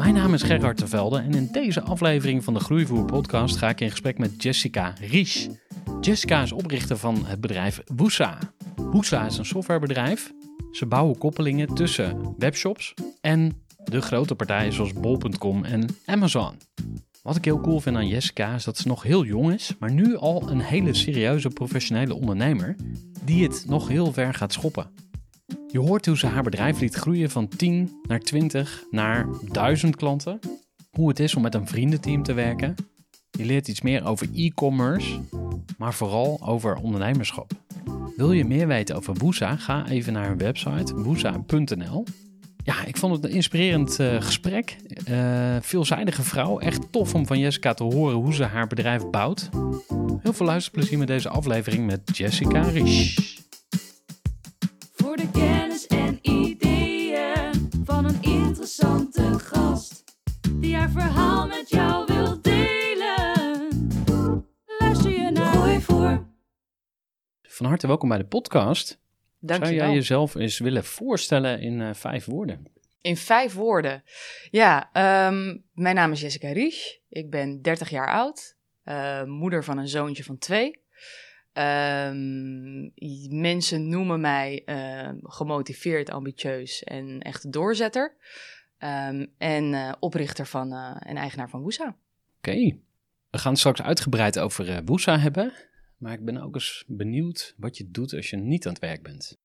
Mijn naam is Gerard Tervelde en in deze aflevering van de Groeivoer podcast ga ik in gesprek met Jessica Ries. Jessica is oprichter van het bedrijf Woesa. Woesa is een softwarebedrijf. Ze bouwen koppelingen tussen webshops en de grote partijen zoals bol.com en Amazon. Wat ik heel cool vind aan Jessica is dat ze nog heel jong is, maar nu al een hele serieuze professionele ondernemer die het nog heel ver gaat schoppen. Je hoort hoe ze haar bedrijf liet groeien van 10 naar 20 naar 1000 klanten. Hoe het is om met een vriendenteam te werken. Je leert iets meer over e-commerce, maar vooral over ondernemerschap. Wil je meer weten over Woesa? Ga even naar hun website woesa.nl. Ja, ik vond het een inspirerend eh, gesprek. Eh, veelzijdige vrouw. Echt tof om van Jessica te horen hoe ze haar bedrijf bouwt. Heel veel luisterplezier met deze aflevering met Jessica de kennis en ideeën van een interessante gast. Die haar verhaal met jou wil delen. Luister je naar Gooi voor. Van harte welkom bij de podcast. Dank Zou je jij wel. jezelf eens willen voorstellen in eh, vijf woorden? In vijf woorden. Ja, ehm, mijn naam is Jessica Ries. Ik ben 30 jaar oud. eh, moeder van een zoontje van twee. Ehm, mensen noemen mij ehm, gemotiveerd, ambitieus en echt doorzetter. Ehm, en eh, oprichter van eh, en eigenaar van Woesa. Oké. We gaan het straks uitgebreid over eh Woesa hebben. Maar ik ben ook eens benieuwd wat je doet als je niet aan het werk bent.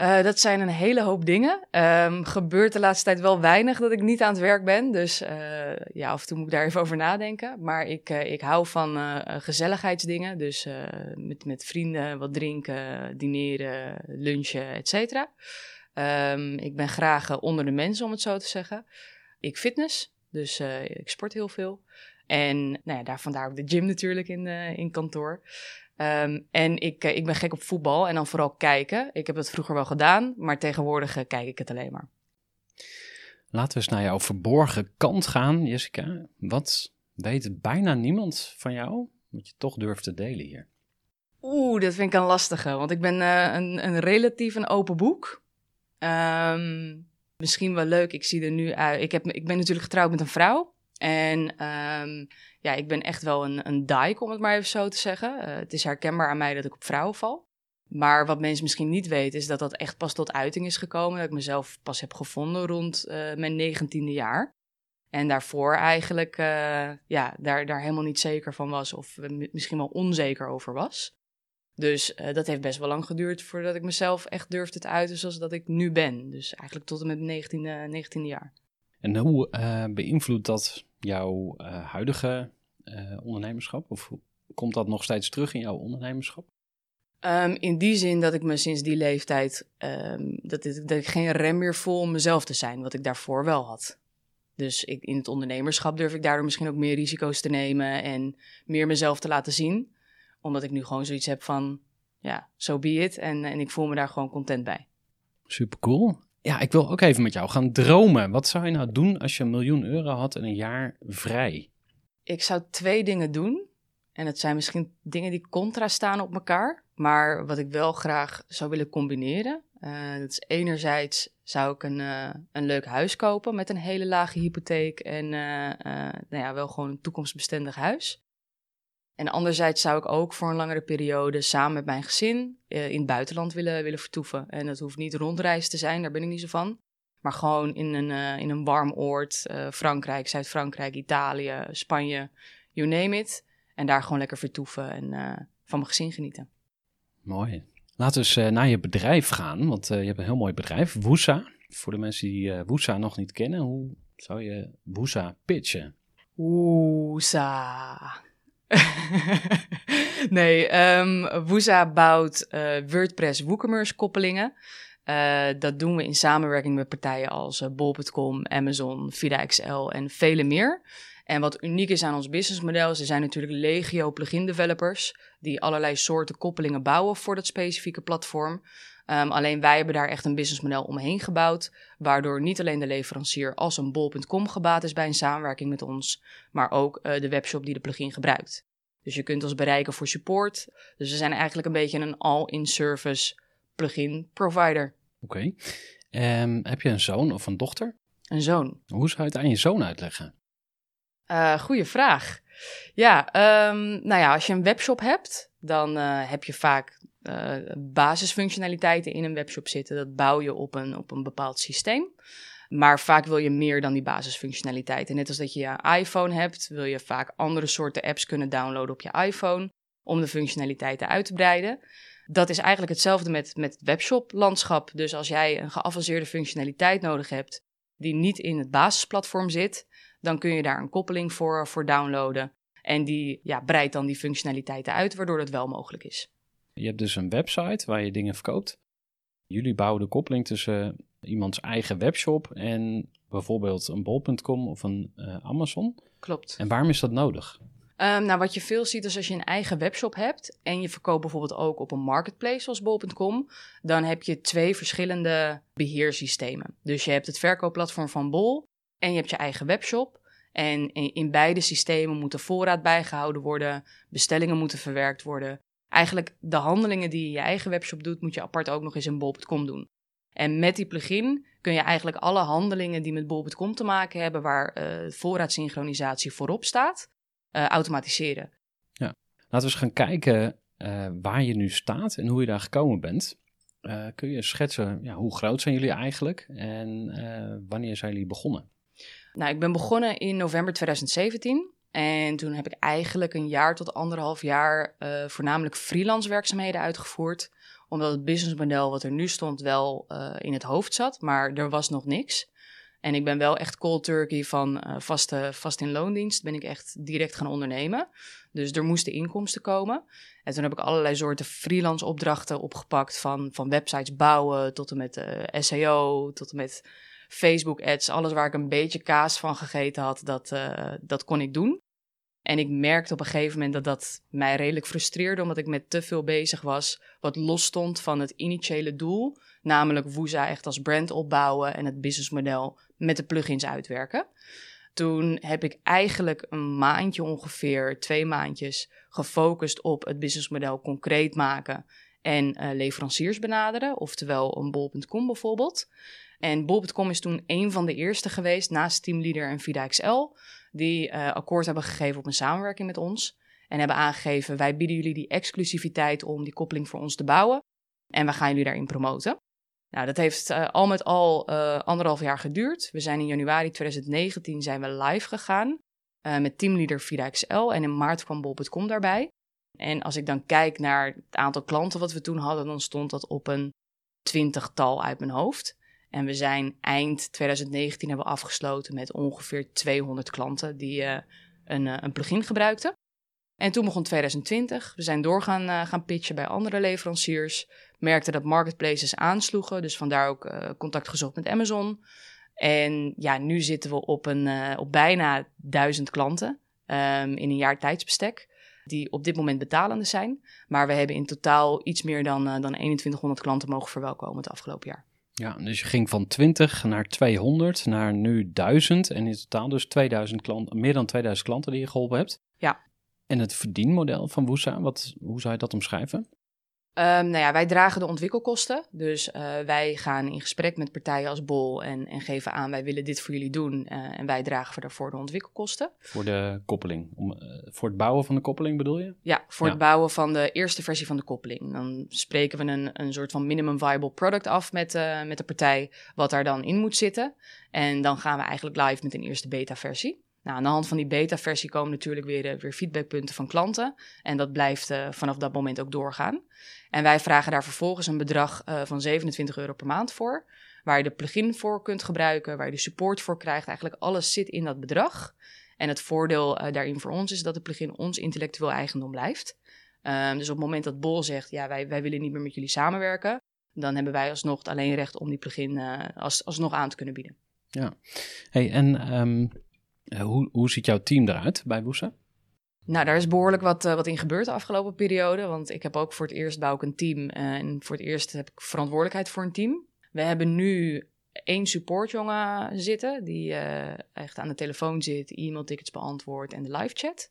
Eh, dat zijn een hele hoop dingen. Ehm, gebeurt de laatste tijd wel weinig dat ik niet aan het werk ben. Dus eh, ja, af en toe moet ik daar even over nadenken. Maar ik, eh, ik hou van gezelligheidsdingen. Dus met, met vrienden wat drinken, dineren, lunchen, et cetera. Ehm, ik ben graag onder de mensen, om het zo te zeggen. Ik fitness, dus ik sport heel veel. En nou ja, daar vandaar ook de gym natuurlijk in, eh, in kantoor. Ehm, en ik, eh, ik ben gek op voetbal en dan vooral kijken. Ik heb dat vroeger wel gedaan, maar tegenwoordig eh, kijk ik het alleen maar. Laten we eens naar jouw verborgen kant gaan, Jessica. Wat weet bijna niemand van jou, wat je toch durft te delen hier? Oeh, dat vind ik een lastige, want ik ben een, een relatief een open boek. Ehm, misschien wel leuk, ik zie er nu uit. Ik, heb, ik ben natuurlijk getrouwd met een vrouw. En ehm, ja, ik ben echt wel een, een dike, om het maar even zo te zeggen. Eh, het is herkenbaar aan mij dat ik op vrouwen val. Maar wat mensen misschien niet weten, is dat dat echt pas tot uiting is gekomen. Dat ik mezelf pas heb gevonden rond eh, mijn negentiende jaar. En daarvoor eigenlijk eh, ja, daar, daar helemaal niet zeker van was. Of mi- misschien wel onzeker over was. Dus dat heeft best wel lang geduurd voordat ik mezelf echt durfde te uiten zoals dat ik nu ben. Dus eigenlijk tot en met mijn 19e, 19e jaar. En hoe beïnvloedt dat jouw eh, huidige eh, ondernemerschap? Of komt dat nog steeds terug in jouw ondernemerschap? Ehm, in die zin dat ik me sinds die leeftijd, ehm, dat, ik, dat ik geen rem meer voel om mezelf te zijn, wat ik daarvoor wel had. Dus ik, in het ondernemerschap durf ik daardoor misschien ook meer risico's te nemen en meer mezelf te laten zien. Omdat ik nu gewoon zoiets heb van, ja, so be it. En, en ik voel me daar gewoon content bij. Super cool. Ja, ik wil ook even met jou gaan dromen. Wat zou je nou doen als je een miljoen euro had en een jaar vrij? ik zou twee dingen doen. En het zijn misschien dingen die contra staan op elkaar. Maar wat ik wel graag zou willen combineren. Uh, dat is enerzijds zou ik een, uh, een leuk huis kopen met een hele lage hypotheek. En uh, nou ja, wel gewoon een toekomstbestendig huis. En anderzijds zou ik ook voor een langere periode samen met mijn gezin in het buitenland willen, willen vertoeven. En dat hoeft niet rondreis te zijn, daar ben ik niet zo van. Maar gewoon in een, in een warm oord, Frankrijk, Zuid-Frankrijk, Italië, Spanje, you name it. En daar gewoon lekker vertoeven en van mijn gezin genieten. Mooi. Laten we eens naar je bedrijf gaan, want uh, je hebt een heel mooi bedrijf, Woesa. Voor de mensen die uh, Woesa nog niet kennen, hoe zou je Woesa pitchen? Woesa. nee, um, Woesa bouwt WordPress WooCommerce koppelingen. dat doen we in samenwerking met partijen als Bol.com, Amazon, VidaXL en vele meer. En wat uniek is aan ons businessmodel, er zijn natuurlijk legio plugin developers die allerlei soorten koppelingen bouwen voor dat specifieke platform. Um, alleen wij hebben daar echt een businessmodel omheen gebouwd, waardoor niet alleen de leverancier als een bol.com gebaat is bij een samenwerking met ons, maar ook uh, de webshop die de plugin gebruikt. Dus je kunt ons bereiken voor support. Dus we zijn eigenlijk een beetje een all-in-service plugin provider. Oké. Okay. Um, heb je een zoon of een dochter? Een zoon. Hoe zou je het aan je zoon uitleggen? Uh, goeie vraag. Ja, um, nou ja, als je een webshop hebt, dan uh, heb je vaak uh, basisfunctionaliteiten in een webshop zitten. Dat bouw je op een, op een bepaald systeem. Maar vaak wil je meer dan die basisfunctionaliteiten. Net als dat je je iPhone hebt, wil je vaak andere soorten apps kunnen downloaden op je iPhone om de functionaliteiten uit te breiden. Dat is eigenlijk hetzelfde met, met het webshop-landschap. Dus als jij een geavanceerde functionaliteit nodig hebt die niet in het basisplatform zit, dan kun je daar een koppeling voor, voor downloaden. En die ja, breidt dan die functionaliteiten uit, waardoor dat wel mogelijk is. Je hebt dus een website waar je dingen verkoopt. Jullie bouwen de koppeling tussen iemands eigen webshop en bijvoorbeeld een bol.com of een uh, Amazon. Klopt. En waarom is dat nodig? Um, nou, wat je veel ziet is als je een eigen webshop hebt en je verkoopt bijvoorbeeld ook op een marketplace zoals bol.com, dan heb je twee verschillende beheersystemen. Dus je hebt het verkoopplatform van Bol en je hebt je eigen webshop. En in, beide systemen moet de voorraad bijgehouden worden, bestellingen moeten verwerkt worden. Eigenlijk de handelingen die je je eigen webshop doet, moet je apart ook nog eens in bol.com doen. En met die plugin kun je eigenlijk alle handelingen die met bol.com te maken hebben, waar uh, voorraadsynchronisatie voorop staat, uh, automatiseren. Ja, laten we eens gaan kijken uh, waar je nu staat en hoe je daar gekomen bent. kun je schetsen, ja, hoe groot zijn jullie eigenlijk en wanneer zijn jullie begonnen? Nou, ik ben begonnen in november 2017. En toen heb ik eigenlijk een jaar tot anderhalf jaar uh, voornamelijk freelance werkzaamheden uitgevoerd. Omdat het businessmodel wat er nu stond wel uh, in het hoofd zat, maar er was nog niks. En ik ben wel echt cold turkey van uh, vaste, vast in loondienst. Ben ik echt direct gaan ondernemen. Dus er moesten inkomsten komen. En toen heb ik allerlei soorten freelance opdrachten opgepakt. Van, van websites bouwen tot en met SEO, tot en met Facebook ads, alles waar ik een beetje kaas van gegeten had, dat, uh, dat kon ik doen. En ik merkte op een gegeven moment dat dat mij redelijk frustreerde, omdat ik met te veel bezig was, wat los stond van het initiële doel, namelijk Woeza echt als brand opbouwen en het businessmodel met de plugins uitwerken. Toen heb ik eigenlijk een maandje ongeveer, twee maandjes, gefocust op het businessmodel concreet maken en uh, leveranciers benaderen, oftewel een bol.com bijvoorbeeld. En Bol.com is toen een van de eerste geweest, naast Teamleader en VidaXL, die uh, akkoord hebben gegeven op een samenwerking met ons. En hebben aangegeven, wij bieden jullie die exclusiviteit om die koppeling voor ons te bouwen. En we gaan jullie daarin promoten. Nou, dat heeft uh, al met al uh, anderhalf jaar geduurd. We zijn in januari 2019 zijn we live gegaan met Teamleader VidaXL. En in maart kwam Bol.com daarbij. En als ik dan kijk naar het aantal klanten wat we toen hadden, dan stond dat op een twintigtal uit mijn hoofd. En we zijn eind 2019 hebben we afgesloten met ongeveer 200 klanten die uh, een, uh, een plugin gebruikten. En toen begon 2020. We zijn doorgaan uh, gaan pitchen bij andere leveranciers. Merkten dat marketplaces aansloegen. Dus vandaar ook contact gezocht met Amazon. En ja, nu zitten we op, een, op bijna duizend klanten um, in een jaar tijdsbestek. Die op dit moment betalende zijn. Maar we hebben in totaal iets meer dan, dan 2100 klanten mogen verwelkomen het afgelopen jaar. Ja, dus je ging van 20 naar 200 naar nu 1000 en in totaal dus 2000 klanten, meer dan 2000 klanten die je geholpen hebt. Ja. En het verdienmodel van Woesa, wat, hoe zou je dat omschrijven? Um, nou ja, wij dragen de ontwikkelkosten. Dus uh, wij gaan in gesprek met partijen als Bol en, en geven aan, wij willen dit voor jullie doen. Uh, en wij dragen daarvoor de ontwikkelkosten. Voor de koppeling? Om, uh, voor het bouwen van de koppeling bedoel je? Ja, voor ja. het bouwen van de eerste versie van de koppeling. Dan spreken we een, een soort van minimum viable product af met, met de partij, wat daar dan in moet zitten. En dan gaan we eigenlijk live met een eerste beta versie. Nou, aan de hand van die beta-versie komen natuurlijk weer, weer feedbackpunten van klanten. En dat blijft uh, vanaf dat moment ook doorgaan. En wij vragen daar vervolgens een bedrag uh, van 27 euro per maand voor. Waar je de plugin voor kunt gebruiken, waar je de support voor krijgt. Eigenlijk alles zit in dat bedrag. En het voordeel daarin voor ons is dat de plugin ons intellectueel eigendom blijft. Um, dus op het moment dat Bol zegt, ja, wij, wij willen niet meer met jullie samenwerken. Dan hebben wij alsnog het alleen recht om die plugin als, alsnog aan te kunnen bieden. Ja, hey, en... Uh, hoe, hoe ziet jouw team eruit bij Woesa? Nou, daar is behoorlijk wat, uh, wat in gebeurd de afgelopen periode. Want ik heb ook voor het eerst bouw ik een team. Uh, en voor het eerst heb ik verantwoordelijkheid voor een team. We hebben nu één supportjongen zitten. Die echt aan de telefoon zit, e-mailtickets beantwoordt en de live chat.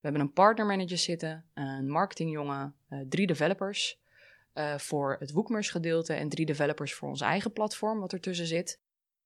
We hebben een partnermanager zitten, een marketingjongen, drie developers voor het WooCommerce gedeelte en drie developers voor ons eigen platform wat ertussen zit.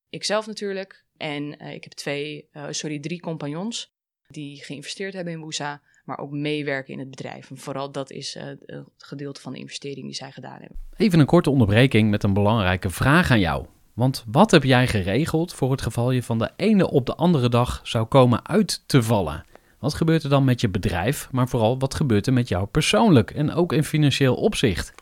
Ikzelf natuurlijk. En uh, ik heb twee, uh, sorry, drie compagnons die geïnvesteerd hebben in Woesa, maar ook meewerken in het bedrijf. En vooral dat is uh, het gedeelte van de investering die zij gedaan hebben. Even een korte onderbreking met een belangrijke vraag aan jou. Want wat heb jij geregeld voor het geval je van de ene op de andere dag zou komen uit te vallen? Wat gebeurt er dan met je bedrijf, maar vooral wat gebeurt er met jou persoonlijk en ook in financieel opzicht?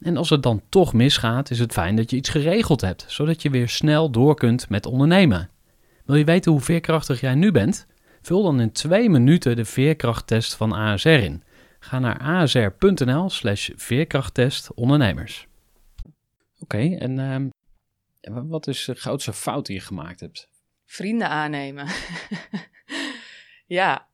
En als het dan toch misgaat, is het fijn dat je iets geregeld hebt, zodat je weer snel door kunt met ondernemen. Wil je weten hoe veerkrachtig jij nu bent? Vul dan in twee minuten de veerkrachttest van ASR in. Ga naar asr.nl slash veerkrachttest ondernemers. Oké, en uh, wat is de grootste fout die je gemaakt hebt? Vrienden aannemen. ja,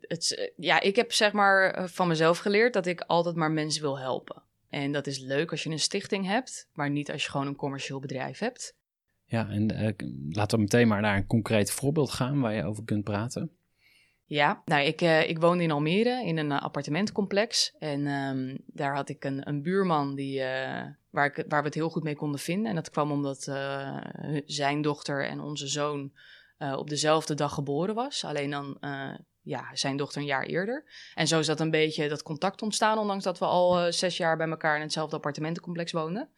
het, ja, ik heb zeg maar van mezelf geleerd dat ik altijd maar mensen wil helpen. En dat is leuk als je een stichting hebt, maar niet als je gewoon een commercieel bedrijf hebt. Ja, en uh, laten we meteen maar naar een concreet voorbeeld gaan waar je over kunt praten. Ja, nou, ik, uh, ik woonde in Almere in een uh, appartementencomplex. En um, daar had ik een, een buurman die, waar, ik, waar we het heel goed mee konden vinden. En dat kwam omdat zijn dochter en onze zoon op dezelfde dag geboren was. Alleen dan ja, zijn dochter een jaar eerder. En zo is dat een beetje dat contact ontstaan, ondanks dat we al uh, zes jaar bij elkaar in hetzelfde appartementencomplex woonden.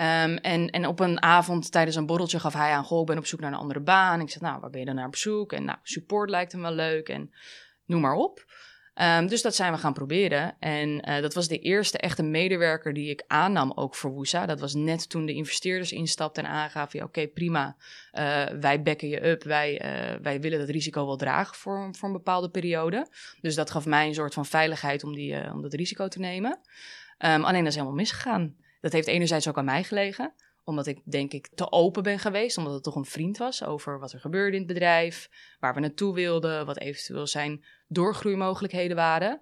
Um, en, en op een avond tijdens een borreltje gaf hij aan, goh, ik ben op zoek naar een andere baan. Ik zeg, nou, waar ben je dan naar op zoek? En nou, support lijkt hem wel leuk en noem maar op. Um, dus dat zijn we gaan proberen. En uh, dat was de eerste echte medewerker die ik aannam, ook voor Woesa. Dat was net toen de investeerders instapten en aangaven: ja, oké, prima. Uh, wij bekken je up. Wij, uh, wij willen dat risico wel dragen voor, voor een bepaalde periode. Dus dat gaf mij een soort van veiligheid om, die, om dat risico te nemen. Um, alleen dat is helemaal misgegaan. Dat heeft enerzijds ook aan mij gelegen omdat ik denk ik te open ben geweest, omdat het toch een vriend was over wat er gebeurde in het bedrijf, waar we naartoe wilden, wat eventueel zijn doorgroeimogelijkheden waren.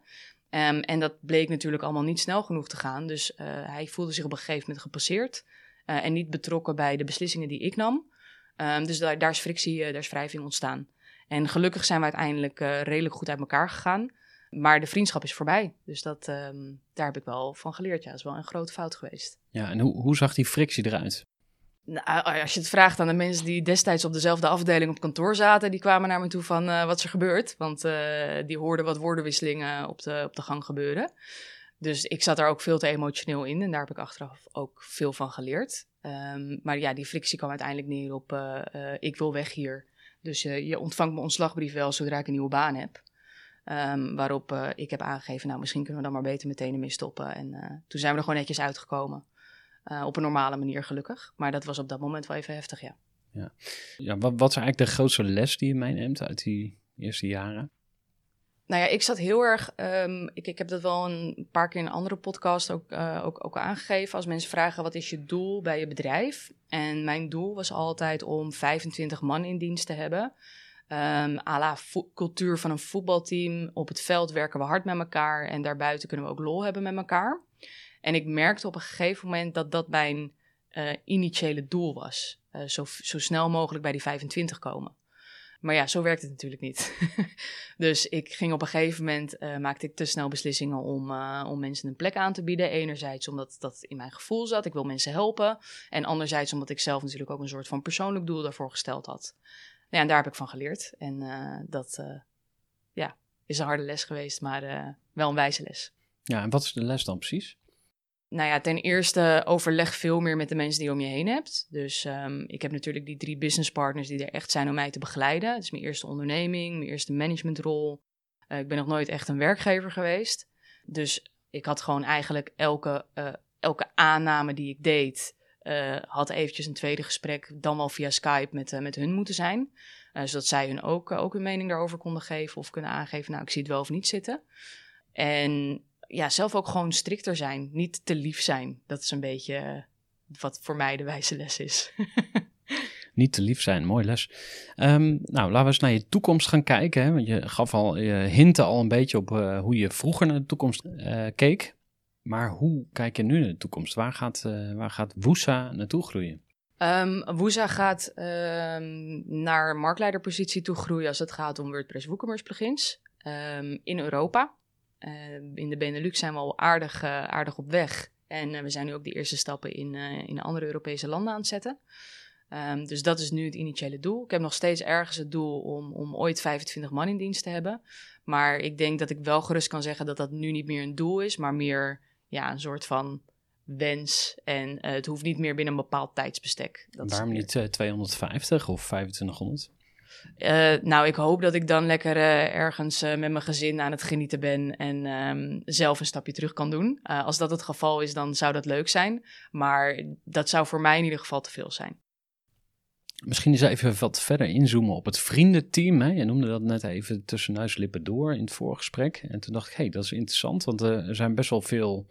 Um, en dat bleek natuurlijk allemaal niet snel genoeg te gaan. Dus uh, hij voelde zich op een gegeven moment gepasseerd uh, en niet betrokken bij de beslissingen die ik nam. Um, dus daar, is frictie, uh, daar is wrijving ontstaan. En gelukkig zijn we uiteindelijk redelijk goed uit elkaar gegaan. Maar de vriendschap is voorbij. Dus dat, um, daar heb ik wel van geleerd. Ja, dat is wel een grote fout geweest. Ja, en hoe, hoe zag die frictie eruit? Nou, als je het vraagt aan de mensen die destijds op dezelfde afdeling op kantoor zaten, die kwamen naar me toe van uh, wat is er gebeurd. Want uh, die hoorden wat woordenwisselingen op de, op de gang gebeuren. Dus ik zat daar ook veel te emotioneel in en daar heb ik achteraf ook veel van geleerd. Um, maar ja, die frictie kwam uiteindelijk neer op uh, ik wil weg hier. Dus je ontvangt mijn ontslagbrief wel zodra ik een nieuwe baan heb. Um, waarop ik heb aangegeven, nou misschien kunnen we dan maar beter meteen ermee stoppen. En toen zijn we er gewoon netjes uitgekomen. Uh, op een normale manier gelukkig. Maar dat was op dat moment wel even heftig, ja. Ja. ja wat, wat is eigenlijk de grootste les die je meeneemt uit die eerste jaren? Nou ja, ik zat heel erg. Um, ik, ik heb dat wel een paar keer in een andere podcast ook, uh, ook, ook aangegeven. Als mensen vragen wat is je doel bij je bedrijf. En mijn doel was altijd om 25 man in dienst te hebben. Um, à la cultuur van een voetbalteam. Op het veld werken we hard met elkaar. En daarbuiten kunnen we ook lol hebben met elkaar. En ik merkte op een gegeven moment dat dat mijn uh, initiële doel was. Uh, zo, zo snel mogelijk bij die 25 komen. Maar ja, zo werkt het natuurlijk niet. dus ik ging op een gegeven moment, uh, maakte ik te snel beslissingen om, om mensen een plek aan te bieden. Enerzijds omdat dat in mijn gevoel zat, ik wil mensen helpen. En anderzijds omdat ik zelf natuurlijk ook een soort van persoonlijk doel daarvoor gesteld had. Ja, en daar heb ik van geleerd. En dat ja, is een harde les geweest, maar wel een wijze les. Ja, en wat is de les dan precies? Nou ja, ten eerste overleg veel meer met de mensen die je om je heen hebt. Dus um, ik heb natuurlijk die drie business partners die er echt zijn om mij te begeleiden. Het is mijn eerste onderneming, mijn eerste managementrol. Uh, ik ben nog nooit echt een werkgever geweest. Dus ik had gewoon eigenlijk elke, uh, elke aanname die ik deed, uh, had eventjes een tweede gesprek, dan wel via Skype met, met hun moeten zijn. zodat zij hun ook, ook hun mening daarover konden geven of kunnen aangeven, nou ik zie het wel of niet zitten. En ja, zelf ook gewoon strikter zijn. Niet te lief zijn. Dat is een beetje uh, wat voor mij de wijze les is. Niet te lief zijn, mooi les. Um, nou, laten we eens naar je toekomst gaan kijken. Hè? Want je gaf al, je hinten al een beetje op uh, hoe je vroeger naar de toekomst uh, keek. Maar hoe kijk je nu naar de toekomst? Waar gaat, waar gaat Woesa naartoe groeien? Um, Woesa gaat um, naar marktleiderpositie toe groeien als het gaat om WordPress WooCommerce plugins in Europa. Uh, in de Benelux zijn we al aardig, uh, aardig op weg. En uh, we zijn nu ook die eerste stappen in, in andere Europese landen aan het zetten. Um, dus dat is nu het initiële doel. Ik heb nog steeds ergens het doel om, om ooit 25 man in dienst te hebben. Maar ik denk dat ik wel gerust kan zeggen dat dat nu niet meer een doel is, maar meer ja, een soort van wens. En het hoeft niet meer binnen een bepaald tijdsbestek. Dat Waarom niet 250 of 2500? Uh, nou, ik hoop dat ik dan lekker uh, ergens uh, met mijn gezin aan het genieten ben en um, zelf een stapje terug kan doen. als dat het geval is, dan zou dat leuk zijn. Maar dat zou voor mij in ieder geval te veel zijn. Misschien eens even wat verder inzoomen op het vriendenteam. Hè? Je noemde dat net even tussen neus lippen door in het voorgesprek. En toen dacht ik, hé, hey, dat is interessant, want er zijn best wel veel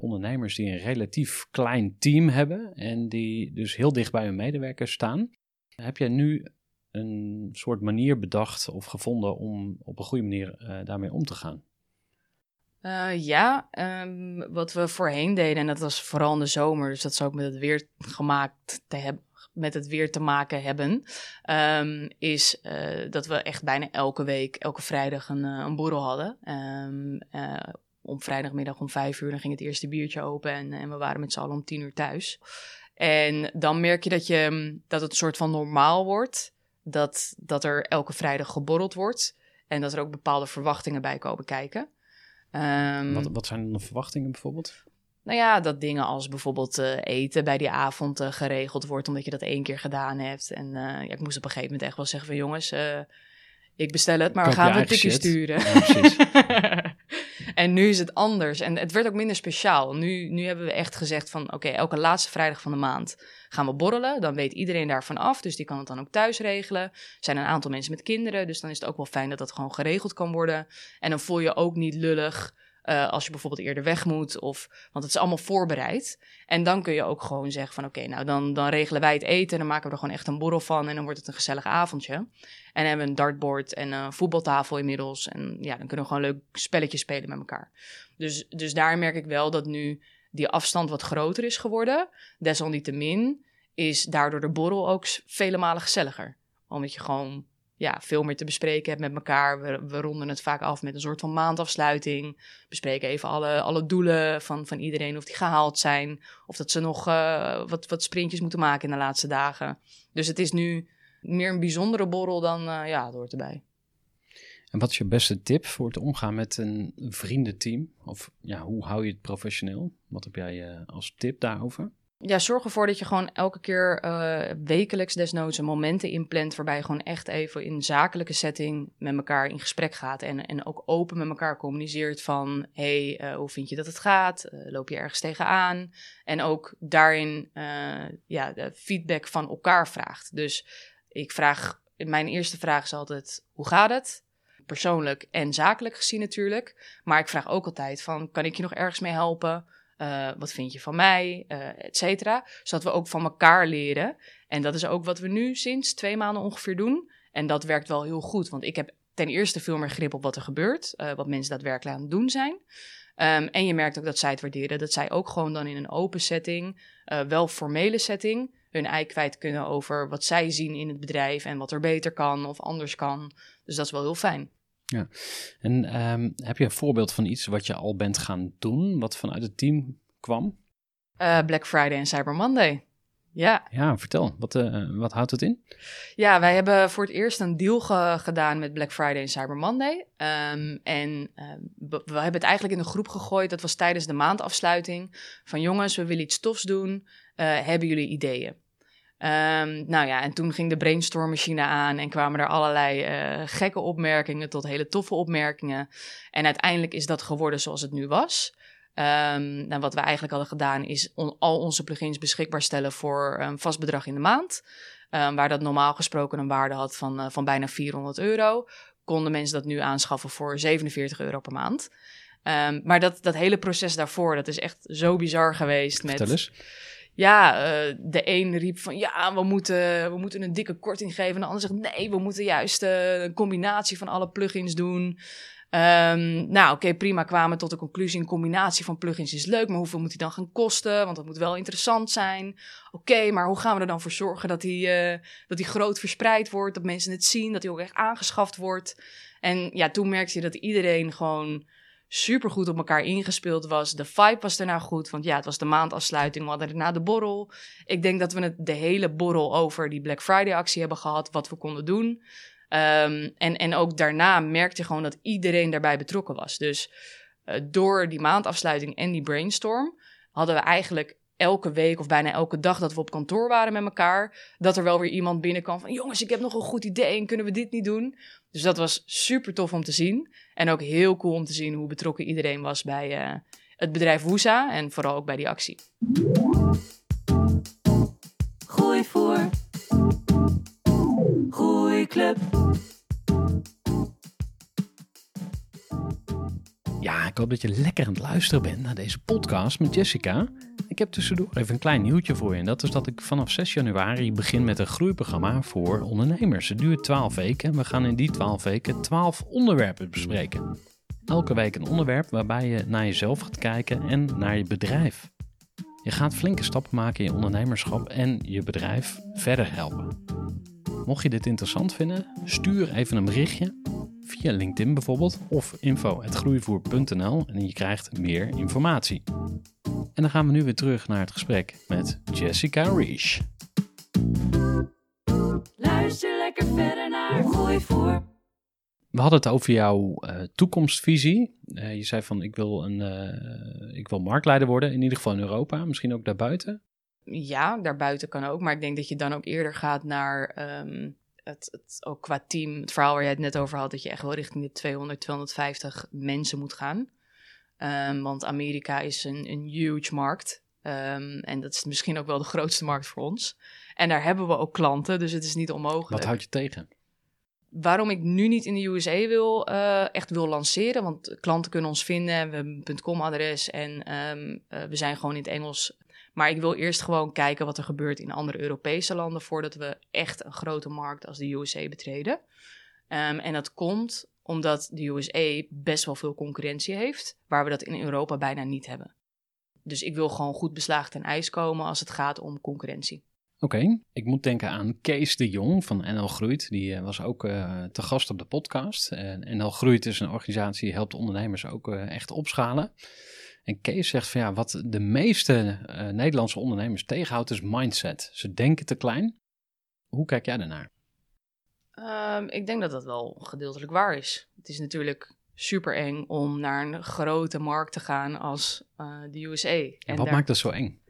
ondernemers die een relatief klein team hebben en die dus heel dicht bij hun medewerkers staan. Heb jij nu een soort manier bedacht of gevonden om op een goede manier uh, daarmee om te gaan? Uh, ja, um, wat we voorheen deden, en dat was vooral in de zomer, dus dat zou ook met het weer gemaakt te hebben. Met het weer te maken hebben, um, is uh, dat we echt bijna elke week, elke vrijdag een, een borrel hadden. Um, om vrijdagmiddag om vijf uur dan ging het eerste biertje open en, en we waren met z'n allen om tien uur thuis. En dan merk je dat, je dat het een soort van normaal wordt dat, dat er elke vrijdag geborreld wordt. En dat er ook bepaalde verwachtingen bij komen kijken. Um, wat, wat zijn dan de verwachtingen bijvoorbeeld? Nou ja, dat dingen als bijvoorbeeld uh, eten bij die avond uh, geregeld wordt, omdat je dat één keer gedaan hebt. En uh, ja, ik moest op een gegeven moment echt wel zeggen van jongens, ik bestel het, maar we gaan we een tikje sturen. Ja, en nu is het anders. En het werd ook minder speciaal. Nu, nu hebben we echt gezegd van oké, elke laatste vrijdag van de maand gaan we borrelen. Dan weet iedereen daarvan af, dus die kan het dan ook thuis regelen. Er zijn een aantal mensen met kinderen, dus dan is het ook wel fijn dat dat gewoon geregeld kan worden. En dan voel je ook niet lullig uh, als je bijvoorbeeld eerder weg moet. Of, want het is allemaal voorbereid. En dan kun je ook gewoon zeggen van oké, nou dan, dan regelen wij het eten. En dan maken we er gewoon echt een borrel van. En dan wordt het een gezellig avondje. En hebben we een dartboard en een voetbaltafel inmiddels. En ja, dan kunnen we gewoon leuk spelletjes spelen met elkaar. Dus, dus daar merk ik wel dat nu die afstand wat groter is geworden. Desalniettemin is daardoor de borrel ook vele malen gezelliger. Omdat je gewoon ja, veel meer te bespreken hebt met elkaar. We, we ronden het vaak af met een soort van maandafsluiting. Bespreken even alle, alle doelen van, van iedereen, of die gehaald zijn. Of dat ze nog uh, wat, wat sprintjes moeten maken in de laatste dagen. Dus het is nu meer een bijzondere borrel dan, uh, ja, het erbij. En wat is je beste tip voor het omgaan met een vriendenteam? Of ja, hoe hou je het professioneel? Wat heb jij uh, als tip daarover? Ja, zorg ervoor dat je gewoon elke keer eh, wekelijks desnoods momenten inplant waarbij je gewoon echt even in zakelijke setting met elkaar in gesprek gaat en, en ook open met elkaar communiceert van hey, eh, hoe vind je dat het gaat? Eh, loop je ergens tegenaan? En ook daarin ja, de feedback van elkaar vraagt. Dus ik vraag, mijn eerste vraag is altijd hoe gaat het? Persoonlijk en zakelijk gezien natuurlijk. Maar ik vraag ook altijd van kan ik je nog ergens mee helpen? Uh, wat vind je van mij, uh, et cetera. Zodat we ook van elkaar leren. En dat is ook wat we nu sinds twee maanden ongeveer doen. En dat werkt wel heel goed, want ik heb ten eerste veel meer grip op wat er gebeurt, uh, wat mensen daadwerkelijk aan het doen zijn. Um, en je merkt ook dat zij het waarderen, dat zij ook gewoon dan in een open setting, wel formele setting, hun ei kwijt kunnen over wat zij zien in het bedrijf en wat er beter kan of anders kan. Dus dat is wel heel fijn. Ja, en um, heb je een voorbeeld van iets wat je al bent gaan doen, wat vanuit het team kwam? Uh, Black Friday en Cyber Monday. Ja. Ja, vertel. Wat, uh, wat houdt het in? Ja, wij hebben voor het eerst een deal ge gedaan met Black Friday en Cyber Monday. Um, en uh, we, we hebben het eigenlijk in een groep gegooid. Dat was tijdens de maandafsluiting. Van jongens, we willen iets tofs doen. hebben jullie ideeën? Um, nou ja, en toen ging de brainstormmachine aan en kwamen er allerlei uh, gekke opmerkingen tot hele toffe opmerkingen. En uiteindelijk is dat geworden zoals het nu was. Um, nou, wat we eigenlijk hadden gedaan is on al onze plugins beschikbaar stellen voor een vast bedrag in de maand. Um, waar dat normaal gesproken een waarde had van, uh, van bijna 400 euro, konden mensen dat nu aanschaffen voor 47 euro per maand. Maar dat, dat hele proces daarvoor, dat is echt zo bizar geweest. Met, eens ja, uh, de een riep van ja, we moeten, we moeten een dikke korting geven. En de ander zegt nee, we moeten juist uh, een combinatie van alle plugins doen. Um, nou, oké, prima. Kwamen tot de conclusie: een combinatie van plugins is leuk, maar hoeveel moet die dan gaan kosten? Want dat moet wel interessant zijn. Oké, maar hoe gaan we er dan voor zorgen dat die, uh, dat die groot verspreid wordt, dat mensen het zien, dat die ook echt aangeschaft wordt? En ja, toen merkte je dat iedereen gewoon super goed op elkaar ingespeeld was. De vibe was daarna goed, want ja, het was de maandafsluiting. We hadden daarna de borrel. Ik denk dat we het de hele borrel over die Black Friday actie hebben gehad, wat we konden doen. Um, en, en ook daarna merkte je gewoon dat iedereen daarbij betrokken was. Dus uh, door die maandafsluiting en die brainstorm hadden we eigenlijk elke week of bijna elke dag dat we op kantoor waren met elkaar, dat er wel weer iemand binnenkwam van jongens, ik heb nog een goed idee en kunnen we dit niet doen? Dus dat was super tof om te zien. En ook heel cool om te zien hoe betrokken iedereen was bij uh, het bedrijf Woesa en vooral ook bij die actie. Gooi voor. Gooi club. Ja, ik hoop dat je lekker aan het luisteren bent naar deze podcast met Jessica. Ik heb tussendoor even een klein nieuwtje voor je. En dat is dat ik vanaf 6 januari begin met een groeiprogramma voor ondernemers. Het duurt 12 weken en we gaan in die 12 weken 12 onderwerpen bespreken. Elke week een onderwerp waarbij je naar jezelf gaat kijken en naar je bedrijf. Je gaat flinke stappen maken in je ondernemerschap en je bedrijf verder helpen. Mocht je dit interessant vinden, stuur even een berichtje via LinkedIn bijvoorbeeld of info.groeivoer.nl en je krijgt meer informatie. En dan gaan we nu weer terug naar het gesprek met Jessica Rees. Luister lekker verder naar Groeivoer. We hadden het over jouw uh, toekomstvisie. Uh, je zei van ik wil, een, uh, ik wil marktleider worden, in ieder geval in Europa, misschien ook daarbuiten. Ja, daarbuiten kan ook, maar ik denk dat je dan ook eerder gaat naar um, het, het, ook qua team, het verhaal waar jij het net over had, dat je echt wel richting de 200, 250 mensen moet gaan. Um, want Amerika is een, een huge markt. Um, en dat is misschien ook wel de grootste markt voor ons. En daar hebben we ook klanten, dus het is niet onmogelijk. Wat houd je tegen? Waarom ik nu niet in de USA wil, uh, echt wil lanceren, want klanten kunnen ons vinden, we hebben een .com-adres en um, uh, we zijn gewoon in het Engels. Maar ik wil eerst gewoon kijken wat er gebeurt in andere Europese landen voordat we echt een grote markt als de USA betreden. Um, en dat komt omdat de USA best wel veel concurrentie heeft, waar we dat in Europa bijna niet hebben. Dus ik wil gewoon goed beslaagd ten ijs komen als het gaat om concurrentie. Oké, ik moet denken aan Kees de Jong van NL Groeit. Die uh, was ook uh, te gast op de podcast. Uh, NL Groeit is een organisatie die helpt ondernemers ook echt opschalen. En Kees zegt van ja, wat de meeste Nederlandse ondernemers tegenhoudt is mindset. Ze denken te klein. Hoe kijk jij daarnaar? Um, ik denk dat dat wel gedeeltelijk waar is. Het is natuurlijk super eng om naar een grote markt te gaan als uh, de USA. En, en wat daar... maakt dat zo eng?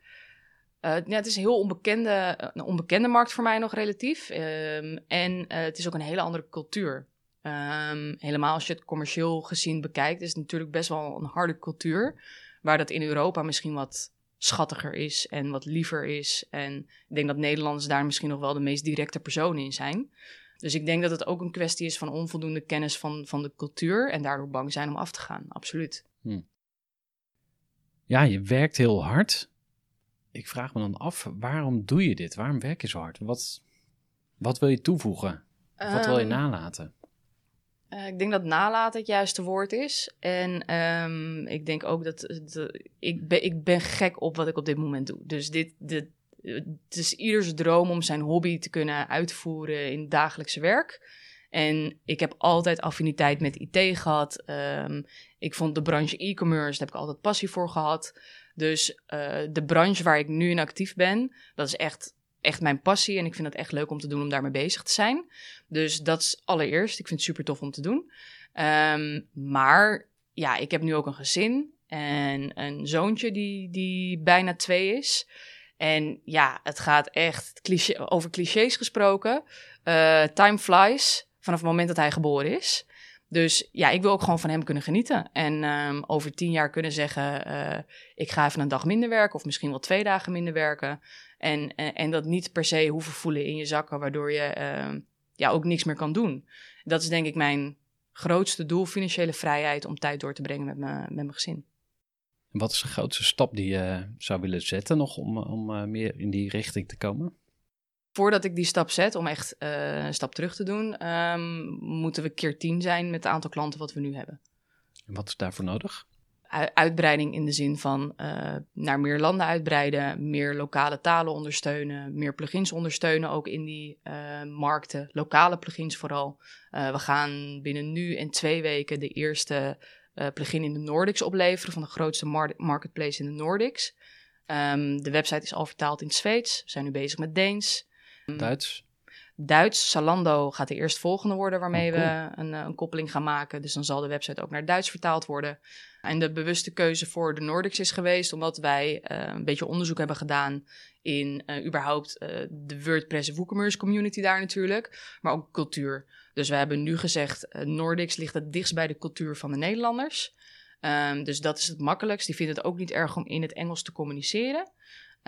Uh, ja, het is een heel onbekende, een onbekende markt voor mij nog relatief. Um, en uh, het is ook een hele andere cultuur. Um, helemaal als je het commercieel gezien bekijkt, is het natuurlijk best wel een harde cultuur. Waar dat in Europa misschien wat schattiger is en wat liever is. En ik denk dat Nederlanders daar misschien nog wel de meest directe personen in zijn. Dus ik denk dat het ook een kwestie is van onvoldoende kennis van, van de cultuur en daardoor bang zijn om af te gaan. Absoluut. Hm. Ja, je werkt heel hard. Ik vraag me dan af, waarom doe je dit? Waarom werk je zo hard? Wat, wat wil je toevoegen? wat wil je ehm, nalaten? Uh, ik denk dat nalaten het juiste woord is. En um, ik denk ook dat, ik, ben, ik ben gek op wat ik op dit moment doe. Dus dit, dit, het is ieders droom om zijn hobby te kunnen uitvoeren in dagelijkse werk. En ik heb altijd affiniteit met IT gehad. Um, ik vond de branche e-commerce, daar heb ik altijd passie voor gehad. Dus uh, de branche waar ik nu in actief ben, dat is echt echt mijn passie en ik vind het echt leuk om te doen om daarmee bezig te zijn. Dus dat is allereerst. Ik vind het super tof om te doen. Um, maar ja, ik heb nu ook een gezin en een zoontje die, die bijna twee is. En ja, het gaat echt cliché, over clichés gesproken. Uh, time flies vanaf het moment dat hij geboren is. Dus ja, ik wil ook gewoon van hem kunnen genieten. En um, over tien jaar kunnen zeggen: uh, ik ga even een dag minder werken, of misschien wel twee dagen minder werken. En, en, dat niet per se hoeven voelen in je zakken, waardoor je uh, ja, ook niks meer kan doen. Dat is denk ik mijn grootste doel, financiële vrijheid, om tijd door te brengen met, me, met mijn gezin. Wat is de grootste stap die je zou willen zetten nog om, om uh, meer in die richting te komen? Voordat ik die stap zet om echt uh, een stap terug te doen, um, moeten we keer 10 zijn met het aantal klanten wat we nu hebben. En wat is daarvoor nodig? uitbreiding in de zin van uh, naar meer landen uitbreiden, meer lokale talen ondersteunen, meer plugins ondersteunen ook in die uh, markten, lokale plugins vooral. Uh, we gaan binnen nu en twee weken de eerste plugin in de Nordics opleveren van de grootste mar marketplace in de Nordics. Um, de website is al vertaald in Zweeds, we zijn nu bezig met Deens. Duits? Duits. Salando gaat de eerstvolgende worden waarmee oh, we een, een, koppeling gaan maken. Dus dan zal de website ook naar Duits vertaald worden. En de bewuste keuze voor de Nordics is geweest omdat wij uh, een beetje onderzoek hebben gedaan in uh, überhaupt uh, de WordPress WooCommerce community daar natuurlijk, maar ook cultuur. Dus we hebben nu gezegd, Nordics ligt het dichtst bij de cultuur van de Nederlanders. Um, dus dat is het makkelijkst. Die vinden het ook niet erg om in het Engels te communiceren.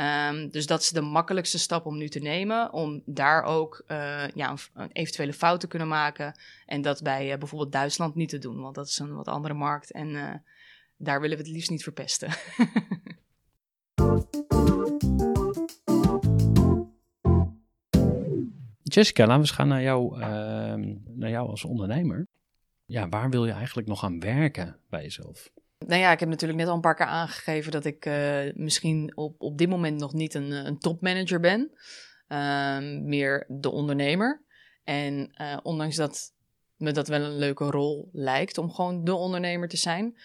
Um, dus dat is de makkelijkste stap om nu te nemen. Om daar ook uh, ja, een, eventuele fout te kunnen maken. En dat bij uh, bijvoorbeeld Duitsland niet te doen. Want dat is een wat andere markt. En uh, daar willen we het liefst niet verpesten. Jessica, laten we eens gaan naar jou, ehm, naar jou als ondernemer. Ja, waar wil je eigenlijk nog aan werken bij jezelf? Nou ja, ik heb natuurlijk net al een paar keer aangegeven dat ik uh, misschien op, op dit moment nog niet een, een topmanager ben. Uh, meer de ondernemer. En uh, ondanks dat me dat wel een leuke rol lijkt om gewoon de ondernemer te zijn,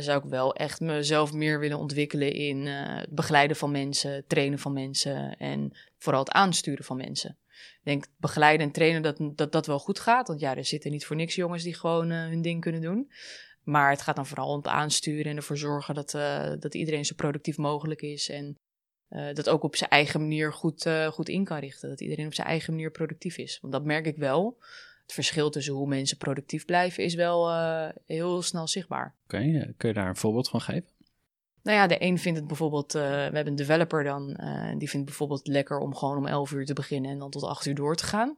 zou ik wel echt mezelf meer willen ontwikkelen in het begeleiden van mensen, trainen van mensen en vooral het aansturen van mensen. Ik denk begeleiden en trainen dat, dat dat wel goed gaat. Want ja, er zitten niet voor niks jongens die gewoon hun ding kunnen doen. Maar het gaat dan vooral om het aansturen en ervoor zorgen dat, uh, dat iedereen zo productief mogelijk is. En uh, dat ook op zijn eigen manier goed, uh, goed in kan richten. Dat iedereen op zijn eigen manier productief is. Want dat merk ik wel. Het verschil tussen hoe mensen productief blijven is wel heel snel zichtbaar. Oké, okay, kun je daar een voorbeeld van geven? Nou ja, de een vindt het bijvoorbeeld, we hebben een developer dan, die vindt het bijvoorbeeld lekker om gewoon om 11 uur te beginnen en dan tot 8 uur door te gaan.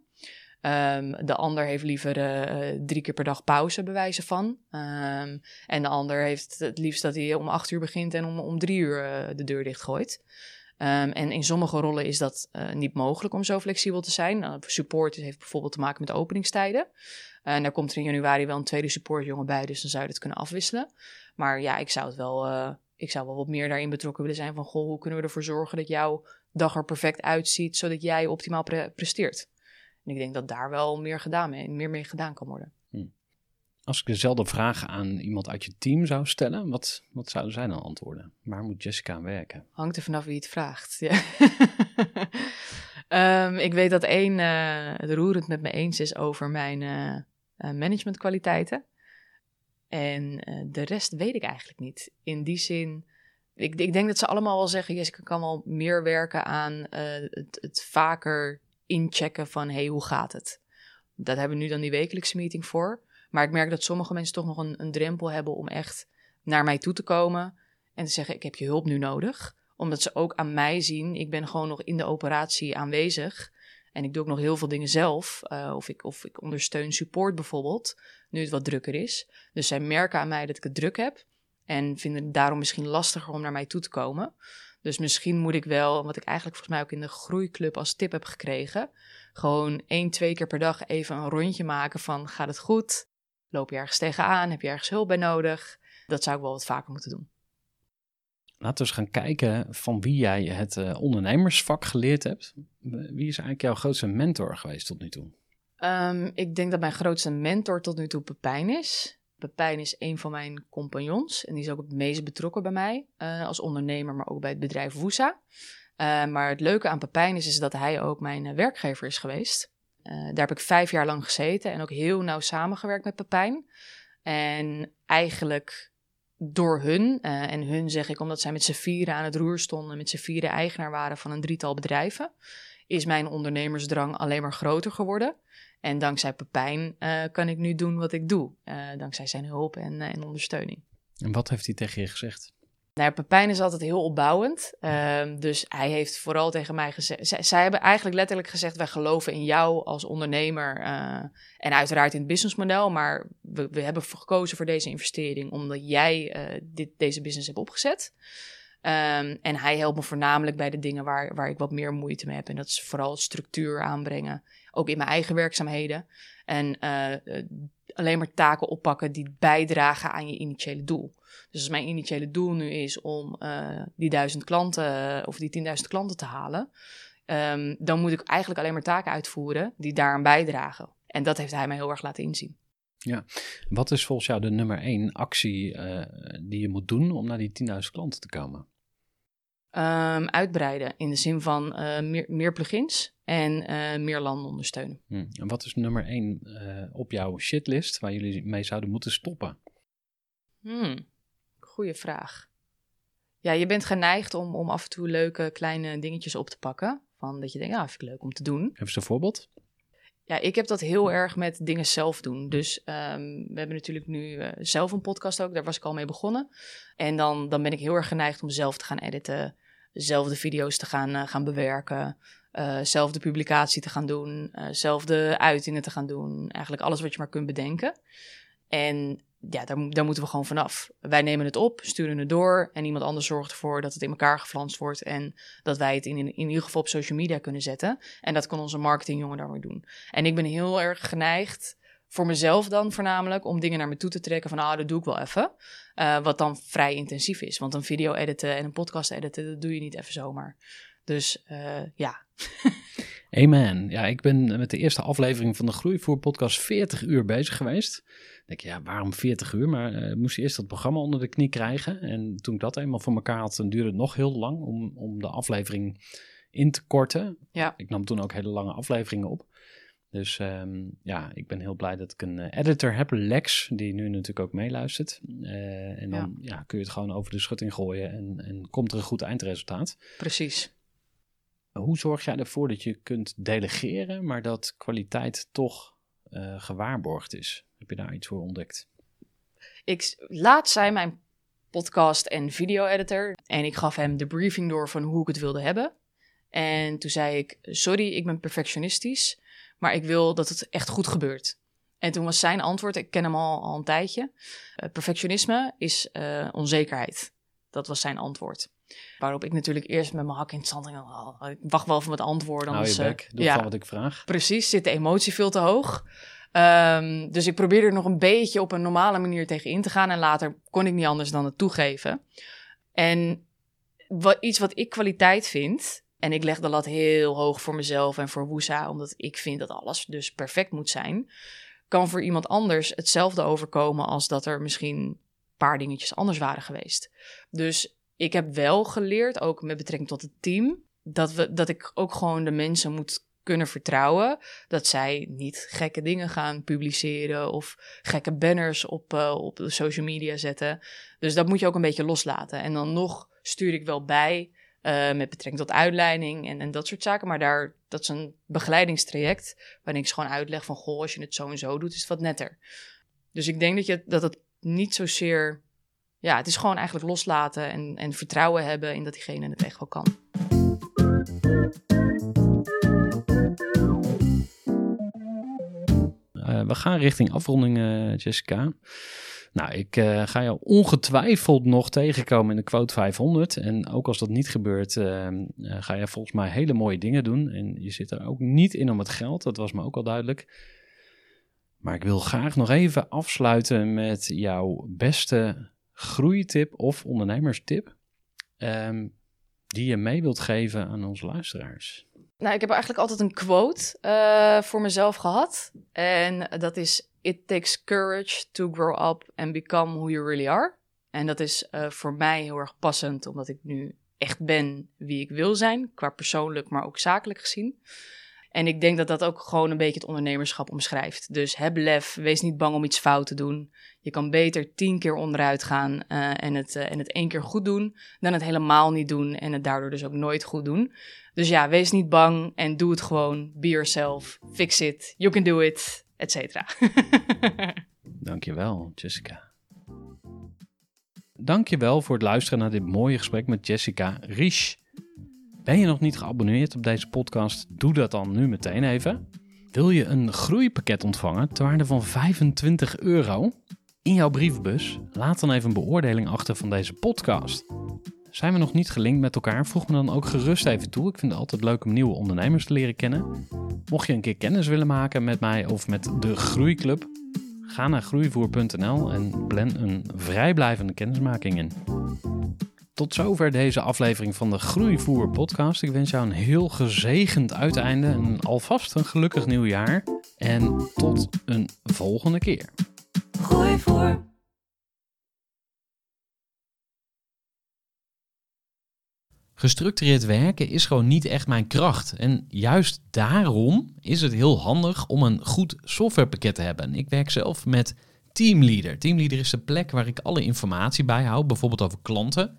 Um, de ander heeft liever uh, drie keer per dag pauze, bewijzen van. Um, en de ander heeft het liefst dat hij om acht uur begint en om, om drie uur uh, de deur dichtgooit. Um, en in sommige rollen is dat uh, niet mogelijk om zo flexibel te zijn. Uh, support heeft bijvoorbeeld te maken met openingstijden. En daar komt er in januari wel een tweede supportjongen bij, dus dan zou je het kunnen afwisselen. Maar ja, ik zou het wel, ik zou wel wat meer daarin betrokken willen zijn van, goh, hoe kunnen we ervoor zorgen dat jouw dag er perfect uitziet, zodat jij optimaal pre presteert. En ik denk dat daar wel meer, gedaan mee, meer mee gedaan kan worden. Hm. Als ik dezelfde vraag aan iemand uit je team zou stellen, wat, wat zouden zij dan antwoorden? Waar moet Jessica aan werken? Hangt er vanaf wie het vraagt. Ja. um, ik weet dat één uh, het roerend met me eens is over mijn uh, managementkwaliteiten. En uh, de rest weet ik eigenlijk niet. In die zin Ik, ik denk dat ze allemaal wel zeggen, Jessica kan wel meer werken aan eh, het, het vaker inchecken van, hey, hoe gaat het? Dat hebben we nu dan die wekelijkse meeting voor. Maar ik merk dat sommige mensen toch nog een, een drempel hebben om echt naar mij toe te komen en te zeggen, ik heb je hulp nu nodig. Omdat ze ook aan mij zien, ik ben gewoon nog in de operatie aanwezig. En ik doe ook nog heel veel dingen zelf. eh, of, ik, of ik ondersteun support bijvoorbeeld, nu het wat drukker is. Dus zij merken aan mij dat ik het druk heb. En vinden het daarom misschien lastiger om naar mij toe te komen. Dus misschien moet ik wel, wat ik eigenlijk volgens mij ook in de groeiclub als tip heb gekregen. Gewoon één, twee keer per dag even een rondje maken van gaat het goed? Loop je ergens tegenaan? Heb je ergens hulp bij nodig? Dat zou ik wel wat vaker moeten doen. Laten we eens gaan kijken van wie jij het eh, ondernemersvak geleerd hebt. Wie is eigenlijk jouw grootste mentor geweest tot nu toe? Ehm, ik denk dat mijn grootste mentor tot nu toe Pepijn is. Pepijn is een van mijn compagnons en die is ook het meest betrokken bij mij eh, als ondernemer, maar ook bij het bedrijf Woesa. Eh, maar het leuke aan Pepijn is, is dat hij ook mijn eh, werkgever is geweest. Daar heb ik vijf jaar lang gezeten en ook heel nauw samengewerkt met Pepijn. En eigenlijk door hun, en hun zeg ik omdat zij met z'n vieren aan het roer stonden, met z'n vieren eigenaar waren van een drietal bedrijven, is mijn ondernemersdrang alleen maar groter geworden. En dankzij Pepijn eh, kan ik nu doen wat ik doe. eh, dankzij zijn hulp en, eh, en ondersteuning. En wat heeft hij tegen je gezegd? Nou, Pepijn is altijd heel opbouwend. Ehm, dus hij heeft vooral tegen mij gezegd... Zij, hebben eigenlijk letterlijk gezegd... wij geloven in jou als ondernemer. en uiteraard in het businessmodel. Maar we, we hebben gekozen voor deze investering... omdat jij dit, deze business hebt opgezet. Ehm, en hij helpt me voornamelijk bij de dingen waar, waar ik wat meer moeite mee heb. En dat is vooral structuur aanbrengen. Ook in mijn eigen werkzaamheden. En eh, eh, alleen maar taken oppakken die bijdragen aan je initiële doel. Dus als mijn initiële doel nu is om eh, die duizend klanten of die 10.000 klanten te halen, ehm, dan moet ik eigenlijk alleen maar taken uitvoeren die daaraan bijdragen. En dat heeft hij mij heel erg laten inzien. Wat is volgens jou de nummer één actie die je moet doen om naar die 10.000 klanten te komen? Ehm, uitbreiden in de zin van meer, meer plugins en eh, meer landen ondersteunen. Hm. En wat is nummer één eh, op jouw shitlist waar jullie mee zouden moeten stoppen? Hmm, goeie vraag. Ja, je bent geneigd om, om af en toe leuke kleine dingetjes op te pakken. Van dat je denkt, ja, vind ik leuk om te doen. Even een voorbeeld. Ja, ik heb dat heel erg met dingen zelf doen. Dus ehm, we hebben natuurlijk nu eh, zelf een podcast ook. Daar was ik al mee begonnen. En dan, dan ben ik heel erg geneigd om zelf te gaan editen. Zelf de video's te gaan, gaan bewerken. Eh, zelf de publicatie te gaan doen. eh, zelf de uitingen te gaan doen. Eigenlijk alles wat je maar kunt bedenken. En ja, daar, daar moeten we gewoon vanaf. Wij nemen het op, sturen het door. En iemand anders zorgt ervoor dat het in elkaar geflanst wordt. En dat wij het in, in, in ieder geval op social media kunnen zetten. En dat kan onze marketingjongen dan weer doen. En ik ben heel erg geneigd, voor mezelf dan voornamelijk, om dingen naar me toe te trekken van, ah, dat doe ik wel even. Eh, wat dan vrij intensief is. Want een video editen en een podcast editen, dat doe je niet even zomaar. Dus eh, ja, Amen. Ja, ik ben met de eerste aflevering van de Groeivoer podcast 40 uur bezig geweest. Ik denk, ja, waarom 40 uur? Maar eh moest eerst dat programma onder de knie krijgen. En toen ik dat eenmaal voor elkaar had, dan duurde het nog heel lang om, om de aflevering in te korten. Ja. Ik nam toen ook hele lange afleveringen op. Dus ehm, ja, ik ben heel blij dat ik een eh, editor heb, Lex, die nu natuurlijk ook meeluistert. Eh, en dan ja. kun je het gewoon over de schutting gooien en, en komt er een goed eindresultaat. precies. Hoe zorg jij ervoor dat je kunt delegeren, maar dat kwaliteit toch eh, gewaarborgd is? Heb je daar iets voor ontdekt? Ik, laatst zei mijn podcast en video-editor. En ik gaf hem de briefing door van hoe ik het wilde hebben. En toen zei ik: Sorry, ik ben perfectionistisch, maar ik wil dat het echt goed gebeurt. En toen was zijn antwoord: Ik ken hem al, al een tijdje. eh, perfectionisme is eh, onzekerheid. Dat was zijn antwoord. Waarop ik natuurlijk eerst met mijn hak in het zand ging. Oh, ik wacht wel van het antwoord. Hou je eh, bek, doe ja. van wat ik vraag. Precies, zit de emotie veel te hoog. Ehm, dus ik probeerde er nog een beetje op een normale manier tegen in te gaan. En later kon ik niet anders dan het toegeven. En wat, iets wat ik kwaliteit vind. En ik leg de lat heel hoog voor mezelf en voor Woesa. Omdat ik vind dat alles dus perfect moet zijn. Kan voor iemand anders hetzelfde overkomen als dat er misschien een paar dingetjes anders waren geweest. Dus ik heb wel geleerd, ook met betrekking tot het team. Dat, we, dat ik ook gewoon de mensen moet kunnen vertrouwen dat zij niet gekke dingen gaan publiceren of gekke banners op, uh, op de social media zetten. Dus dat moet je ook een beetje loslaten. En dan nog stuur ik wel bij uh, met betrekking tot uitleiding en, en dat soort zaken. Maar daar, dat is een begeleidingstraject waarin ik gewoon uitleg van, goh, als je het zo en zo doet, is het wat netter. Dus ik denk dat, je, dat het niet zozeer, ja, het is gewoon eigenlijk loslaten en, en vertrouwen hebben in dat diegene het echt wel kan. Uh, we gaan richting afronding, uh, Jessica. Nou, ik uh, ga jou ongetwijfeld nog tegenkomen in de quote 500. En ook als dat niet gebeurt, ga je volgens mij hele mooie dingen doen. En je zit er ook niet in om het geld, dat was me ook al duidelijk. Maar ik wil graag nog even afsluiten met jouw beste groeitip of ondernemerstip. Um, die je mee wilt geven aan onze luisteraars. Nou, ik heb eigenlijk altijd een quote uh, voor mezelf gehad. En dat is: It takes courage to grow up and become who you really are. En dat is uh, voor mij heel erg passend, omdat ik nu echt ben wie ik wil zijn, qua persoonlijk, maar ook zakelijk gezien. En ik denk dat dat ook gewoon een beetje het ondernemerschap omschrijft. Dus heb lef, wees niet bang om iets fout te doen. Je kan beter tien keer onderuit gaan uh, en, het, uh, en het één keer goed doen, dan het helemaal niet doen en het daardoor dus ook nooit goed doen. Dus ja, wees niet bang en doe het gewoon. Be yourself, fix it, you can do it, et cetera. Dankjewel, Jessica. Dankjewel voor het luisteren naar dit mooie gesprek met Jessica Riesch. Ben je nog niet geabonneerd op deze podcast? Doe dat dan nu meteen even. Wil je een groeipakket ontvangen ter waarde van 25 euro in jouw brievenbus? Laat dan even een beoordeling achter van deze podcast. Zijn we nog niet gelinkt met elkaar? Voeg me dan ook gerust even toe. Ik vind het altijd leuk om nieuwe ondernemers te leren kennen. Mocht je een keer kennis willen maken met mij of met de Groeiclub, ga naar groeivoer.nl en plan een vrijblijvende kennismaking in. Tot zover deze aflevering van de Groeivoer podcast. Ik wens jou een heel gezegend uiteinde en alvast een gelukkig nieuwjaar. En tot een volgende keer. Groeivoer. Gestructureerd werken is gewoon niet echt mijn kracht. En juist daarom is het heel handig om een goed softwarepakket te hebben. Ik werk zelf met Teamleader. Teamleader is de plek waar ik alle informatie bijhoud, bijvoorbeeld over klanten